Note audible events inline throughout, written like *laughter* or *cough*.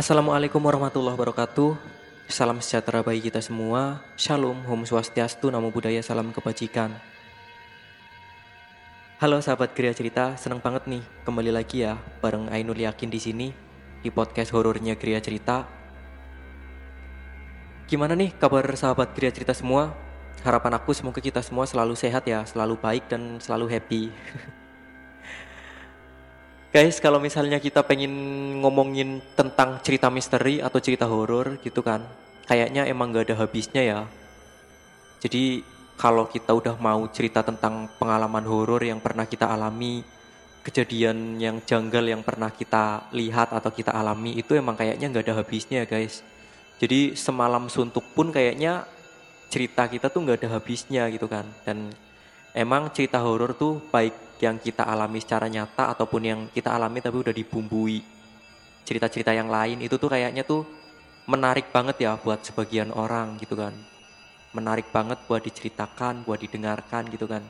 Assalamualaikum warahmatullahi wabarakatuh. Salam sejahtera bagi kita semua. Shalom, Om Swastiastu, Namo Buddhaya, Salam Kebajikan. Halo sahabat Geria Cerita, senang banget nih kembali lagi ya bareng Ainul Yakin di sini di podcast horornya Geria Cerita. Gimana nih kabar sahabat Geria Cerita semua? Harapan aku semoga kita semua selalu sehat ya, selalu baik dan selalu happy. *laughs* Guys, kalau misalnya kita pengen ngomongin tentang cerita misteri atau cerita horor gitu kan, kayaknya emang gak ada habisnya ya. Jadi kalau kita udah mau cerita tentang pengalaman horor yang pernah kita alami, kejadian yang janggal yang pernah kita lihat atau kita alami itu emang kayaknya gak ada habisnya guys. Jadi semalam suntuk pun kayaknya cerita kita tuh gak ada habisnya gitu kan. Dan emang cerita horor tuh baik yang kita alami secara nyata ataupun yang kita alami tapi udah dibumbui. Cerita-cerita yang lain itu tuh kayaknya tuh menarik banget ya buat sebagian orang gitu kan. Menarik banget buat diceritakan buat didengarkan gitu kan.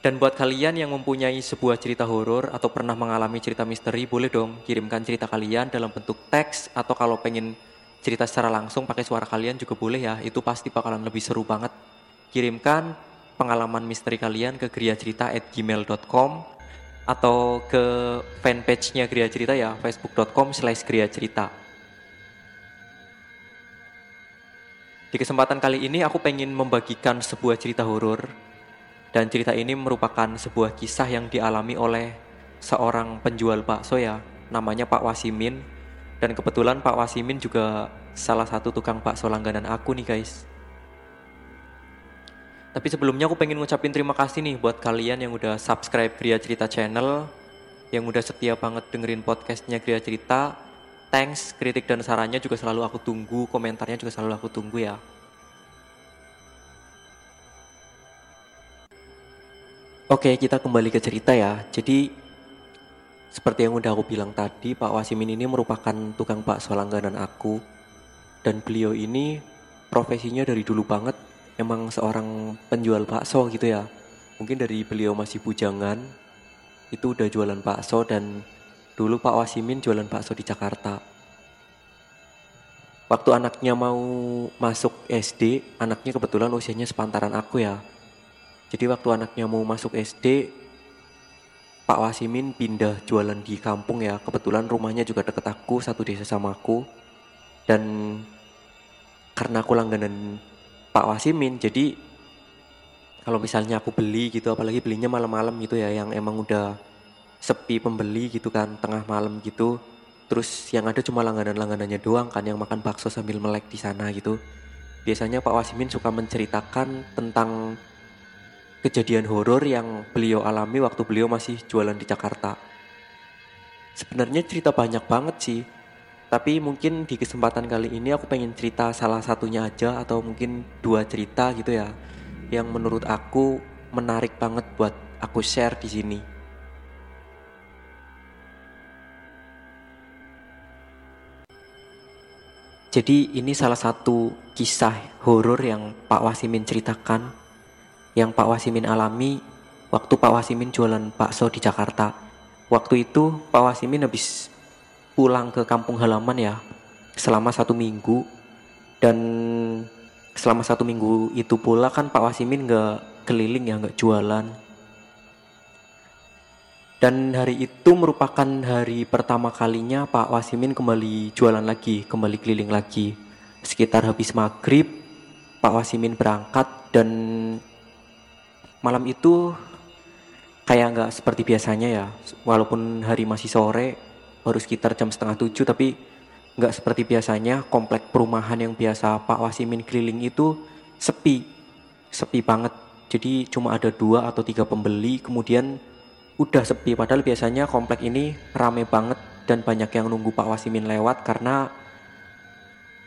Dan buat kalian yang mempunyai sebuah cerita horor atau pernah mengalami cerita misteri boleh dong kirimkan cerita kalian dalam bentuk teks atau kalau pengen cerita secara langsung pakai suara kalian juga boleh ya. Itu pasti bakalan lebih seru banget. Kirimkan pengalaman misteri kalian ke griacerita@gmail.com atau ke fanpage-nya Gria Cerita ya, facebook.com slash Gria Cerita. Di kesempatan kali ini aku pengen membagikan sebuah cerita horor dan cerita ini merupakan sebuah kisah yang dialami oleh seorang penjual bakso ya, namanya Pak Wasimin dan kebetulan Pak Wasimin juga salah satu tukang bakso langganan aku nih guys. Tapi sebelumnya aku pengen ngucapin terima kasih nih buat kalian yang udah subscribe Gria Cerita Channel, yang udah setia banget dengerin podcastnya Gria Cerita. Thanks, kritik dan sarannya juga selalu aku tunggu, komentarnya juga selalu aku tunggu ya. Oke, kita kembali ke cerita ya. Jadi, seperti yang udah aku bilang tadi, Pak Wasimin ini merupakan tukang bakso langganan aku. Dan beliau ini profesinya dari dulu banget emang seorang penjual bakso gitu ya. Mungkin dari beliau masih bujangan itu udah jualan bakso dan dulu Pak Wasimin jualan bakso di Jakarta. Waktu anaknya mau masuk SD anaknya kebetulan usianya sepantaran aku ya. Jadi waktu anaknya mau masuk SD Pak Wasimin pindah jualan di kampung ya. Kebetulan rumahnya juga deket aku satu desa sama aku. Dan karena aku langganan Pak Wasimin jadi kalau misalnya aku beli gitu apalagi belinya malam-malam gitu ya yang emang udah sepi pembeli gitu kan tengah malam gitu terus yang ada cuma langganan-langganannya doang kan yang makan bakso sambil melek di sana gitu. Biasanya Pak Wasimin suka menceritakan tentang kejadian horor yang beliau alami waktu beliau masih jualan di Jakarta. Sebenarnya cerita banyak banget sih tapi mungkin di kesempatan kali ini aku pengen cerita salah satunya aja atau mungkin dua cerita gitu ya yang menurut aku menarik banget buat aku share di sini. Jadi ini salah satu kisah horor yang Pak Wasimin ceritakan yang Pak Wasimin alami waktu Pak Wasimin jualan bakso di Jakarta. Waktu itu Pak Wasimin habis pulang ke kampung halaman ya selama satu minggu. Dan selama satu minggu itu pula kan Pak Wasimin nggak keliling ya nggak jualan. Dan hari itu merupakan hari pertama kalinya Pak Wasimin kembali jualan lagi kembali keliling lagi. Sekitar habis maghrib Pak Wasimin berangkat dan malam itu kayak nggak seperti biasanya ya walaupun hari masih sore baru sekitar jam setengah tujuh tapi nggak seperti biasanya. Komplek perumahan yang biasa Pak Wasimin keliling itu sepi. Sepi banget. Jadi cuma ada dua atau tiga pembeli kemudian udah sepi. Padahal biasanya komplek ini rame banget dan banyak yang nunggu Pak Wasimin lewat karena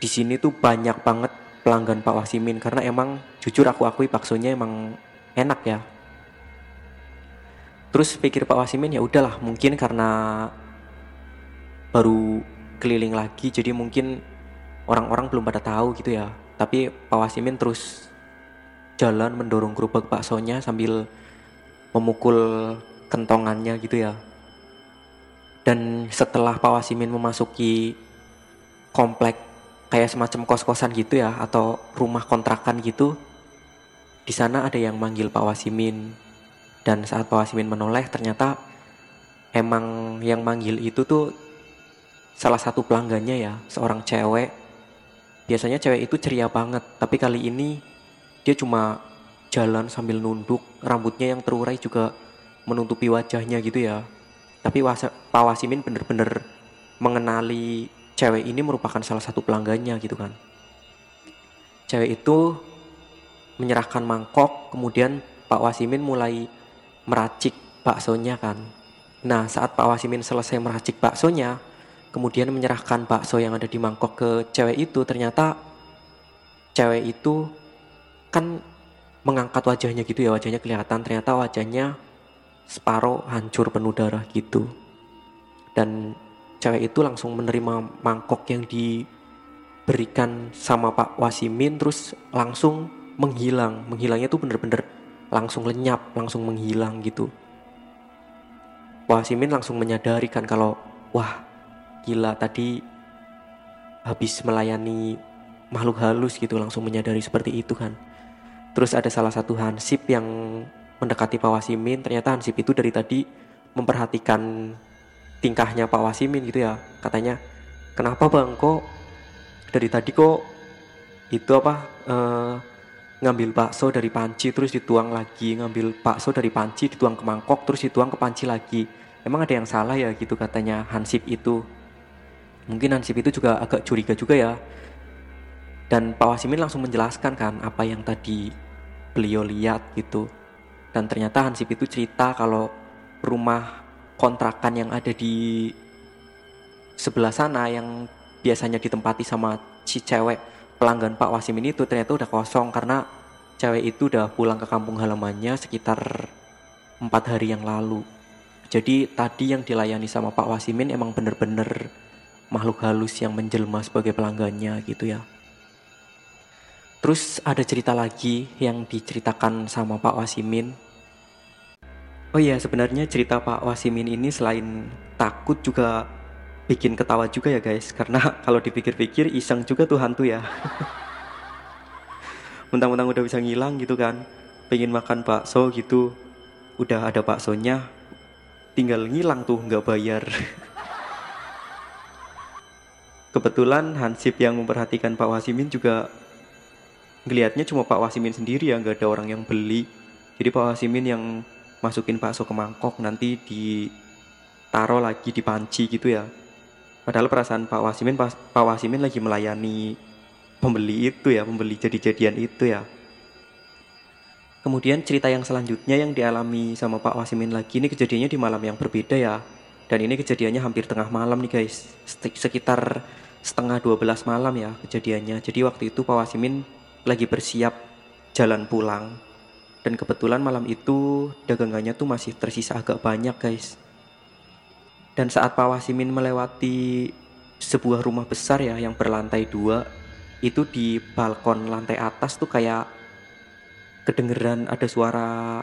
di sini tuh banyak banget pelanggan Pak Wasimin. Karena emang jujur aku akui baksonya emang enak ya. Terus pikir Pak Wasimin ya udahlah mungkin karena baru keliling lagi jadi mungkin orang-orang belum pada tahu gitu ya tapi Pak Wasimin terus jalan mendorong gerobak baksonya sambil memukul kentongannya gitu ya Dan setelah Pak Wasimin memasuki komplek kayak semacam kos-kosan gitu ya atau rumah kontrakan gitu, di sana ada yang manggil Pak Wasimin. Dan saat Pak Wasimin menoleh ternyata emang yang manggil itu tuh salah satu pelanggannya ya, seorang cewek. Biasanya cewek itu ceria banget, tapi kali ini dia cuma jalan sambil nunduk, rambutnya yang terurai juga menutupi wajahnya gitu ya. Tapi Pak Wasimin bener-bener mengenali cewek ini merupakan salah satu pelanggannya gitu kan. Cewek itu menyerahkan mangkok, kemudian Pak Wasimin mulai meracik baksonya kan. Nah saat Pak Wasimin selesai meracik baksonya, kemudian menyerahkan bakso yang ada di mangkok ke cewek itu, ternyata cewek itu kan mengangkat wajahnya gitu ya, wajahnya kelihatan, ternyata wajahnya separuh hancur penuh darah gitu. Dan cewek itu langsung menerima mangkok yang diberikan sama Pak Wasimin terus langsung menghilang. Menghilangnya tuh bener-bener langsung lenyap langsung menghilang gitu. Wasimin langsung menyadari kan kalau wah gila tadi habis melayani makhluk halus gitu langsung menyadari seperti itu kan. Terus ada salah satu hansip yang mendekati Pak Wasimin. Ternyata Hansip itu dari tadi memperhatikan tingkahnya Pak Wasimin gitu ya. Katanya kenapa bang? Kok dari tadi kok itu apa uh, ngambil bakso dari panci terus dituang lagi ngambil bakso dari panci dituang ke mangkok terus dituang ke panci lagi. Emang ada yang salah ya? gitu katanya Hansip itu mungkin Hansip itu juga agak curiga juga ya dan Pak Wasimin langsung menjelaskan kan apa yang tadi beliau lihat gitu dan ternyata Hansip itu cerita kalau rumah kontrakan yang ada di sebelah sana yang biasanya ditempati sama si cewek pelanggan Pak Wasimin itu ternyata udah kosong karena cewek itu udah pulang ke kampung halamannya sekitar empat hari yang lalu. Jadi tadi yang dilayani sama Pak Wasimin emang bener-bener makhluk halus yang menjelma sebagai pelanggannya gitu ya. Terus ada cerita lagi yang diceritakan sama Pak Wasimin Oh iya, sebenarnya cerita Pak Wasimin ini selain takut juga bikin ketawa juga ya guys. Karena *laughs* kalau dipikir-pikir iseng juga tuh hantu ya. *laughs* Mentang-mentang udah bisa ngilang gitu kan. Pengen makan bakso gitu. Udah ada baksonya. Tinggal ngilang tuh nggak bayar. *laughs* Kebetulan Hansip yang memperhatikan Pak Wasimin juga ngelihatnya cuma Pak Wasimin sendiri ya, nggak ada orang yang beli. Jadi Pak Wasimin yang masukin bakso ke mangkok nanti ditaruh lagi di panci gitu ya. Padahal perasaan Pak Wasimin Pak, Wasimin lagi melayani pembeli itu ya pembeli jadi-jadian itu ya. Kemudian cerita yang selanjutnya yang dialami sama Pak Wasimin lagi ini kejadiannya di malam yang berbeda ya dan ini kejadiannya hampir tengah malam nih guys. Sekitar setengah 12 malam ya kejadiannya. Jadi waktu itu Pak Wasimin lagi bersiap jalan pulang. Dan kebetulan malam itu dagangannya tuh masih tersisa agak banyak guys. Dan saat Pak Wasimin melewati sebuah rumah besar ya yang berlantai dua, itu di balkon lantai atas tuh kayak kedengeran ada suara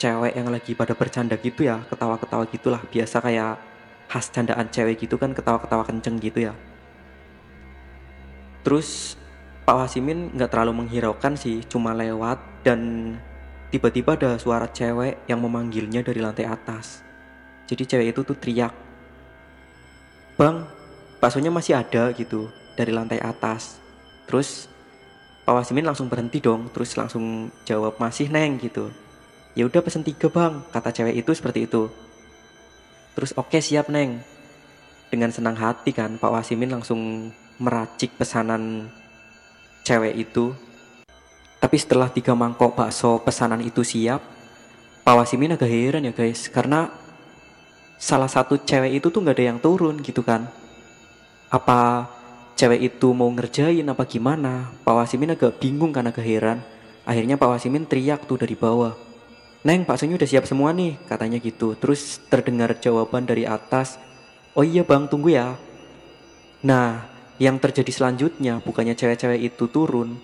cewek yang lagi pada bercanda gitu ya, ketawa-ketawa gitulah. Biasa kayak khas candaan cewek gitu kan ketawa-ketawa kenceng gitu ya. Terus Pak Wasimin nggak terlalu menghiraukan sih, cuma lewat dan tiba-tiba ada suara cewek yang memanggilnya dari lantai atas. Jadi cewek itu tuh teriak, Bang, baksonya masih ada gitu dari lantai atas. Terus Pak Wasimin langsung berhenti dong, terus langsung jawab masih neng gitu. Ya udah pesen tiga bang, kata cewek itu seperti itu. Terus oke okay, siap neng. Dengan senang hati kan Pak Wasimin langsung meracik pesanan cewek itu tapi setelah tiga mangkok bakso pesanan itu siap, Pak Wasimin agak heran ya guys, karena salah satu cewek itu tuh nggak ada yang turun gitu kan. Apa cewek itu mau ngerjain apa gimana? Pak Wasimin agak bingung karena agak heran. Akhirnya Pak Wasimin teriak tuh dari bawah. Neng, baksonya udah siap semua nih, katanya gitu. Terus terdengar jawaban dari atas, oh iya bang, tunggu ya. Nah, yang terjadi selanjutnya bukannya cewek-cewek itu turun,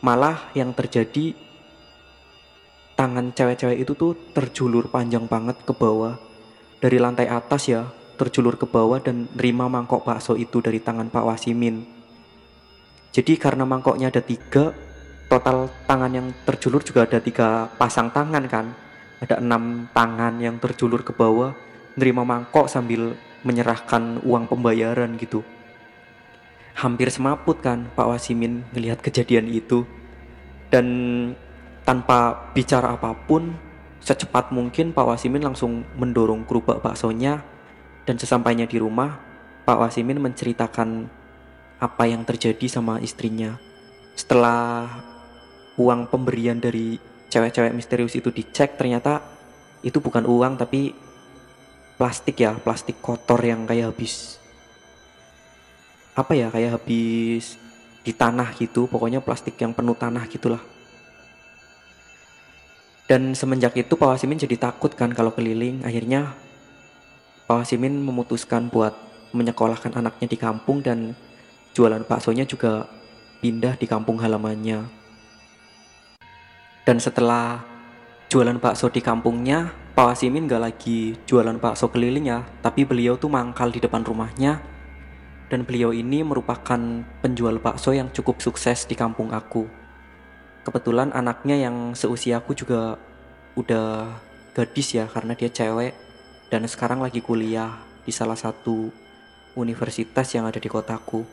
malah yang terjadi tangan cewek-cewek itu tuh terjulur panjang banget ke bawah dari lantai atas ya terjulur ke bawah dan nerima mangkok bakso itu dari tangan Pak Wasimin. Jadi karena mangkoknya ada tiga, total tangan yang terjulur juga ada tiga pasang tangan kan. Ada enam tangan yang terjulur ke bawah, nerima mangkok sambil menyerahkan uang pembayaran gitu. Hampir semaput kan Pak Wasimin ngelihat kejadian itu. Dan tanpa bicara apa pun, Secepat mungkin Pak Wasimin langsung mendorong kerubak baksonya dan sesampainya di rumah, Pak Wasimin menceritakan apa yang terjadi sama istrinya. Setelah uang pemberian dari cewek-cewek misterius itu dicek, ternyata itu bukan uang tapi plastik ya, plastik kotor yang kayak habis apa ya, kayak habis di tanah gitu, pokoknya plastik yang penuh tanah gitulah. Dan semenjak itu Pak Wasimin jadi takut kan kalau keliling. Akhirnya Pak Wasimin memutuskan buat menyekolahkan anaknya di kampung dan jualan baksonya juga pindah di kampung halamannya. Dan setelah jualan bakso di kampungnya, Pak Wasimin gak lagi jualan bakso keliling ya, tapi beliau tuh mangkal di depan rumahnya. Dan beliau ini merupakan penjual bakso yang cukup sukses di kampung aku kebetulan anaknya yang seusiaku juga udah gadis ya karena dia cewek dan sekarang lagi kuliah di salah satu universitas yang ada di kotaku.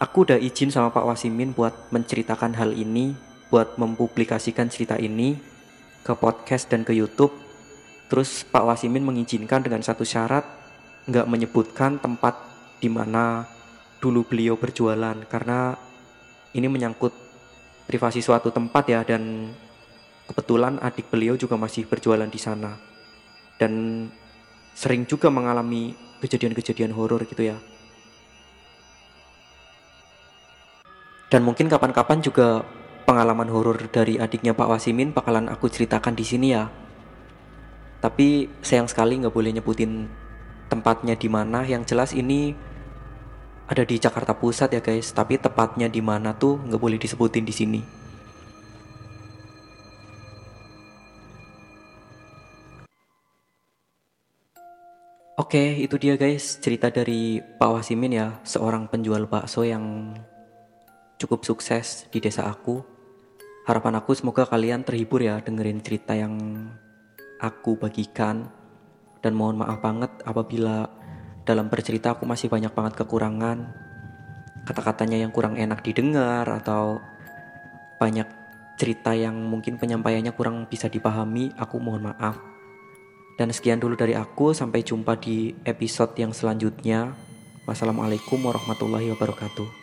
Aku udah izin sama Pak Wasimin buat menceritakan hal ini, buat mempublikasikan cerita ini ke podcast dan ke YouTube. Terus Pak Wasimin mengizinkan dengan satu syarat, nggak menyebutkan tempat di mana dulu beliau berjualan karena ini menyangkut privasi suatu tempat ya dan kebetulan adik beliau juga masih berjualan di sana dan sering juga mengalami kejadian-kejadian horor gitu ya. Dan mungkin kapan-kapan juga pengalaman horor dari adiknya Pak Wasimin bakalan aku ceritakan di sini ya. Tapi sayang sekali nggak boleh nyebutin tempatnya di mana. Yang jelas ini ada di Jakarta Pusat ya guys, tapi tepatnya di mana tuh nggak boleh disebutin di sini. Oke, itu dia guys cerita dari Pak Wasimin ya, seorang penjual bakso yang cukup sukses di desa aku. Harapan aku semoga kalian terhibur ya dengerin cerita yang aku bagikan. Dan mohon maaf banget apabila dalam bercerita aku masih banyak banget kekurangan. Kata-katanya yang kurang enak didengar atau banyak cerita yang mungkin penyampaiannya kurang bisa dipahami aku mohon maaf. Dan sekian dulu dari aku sampai jumpa di episode yang selanjutnya. Wassalamualaikum warahmatullahi wabarakatuh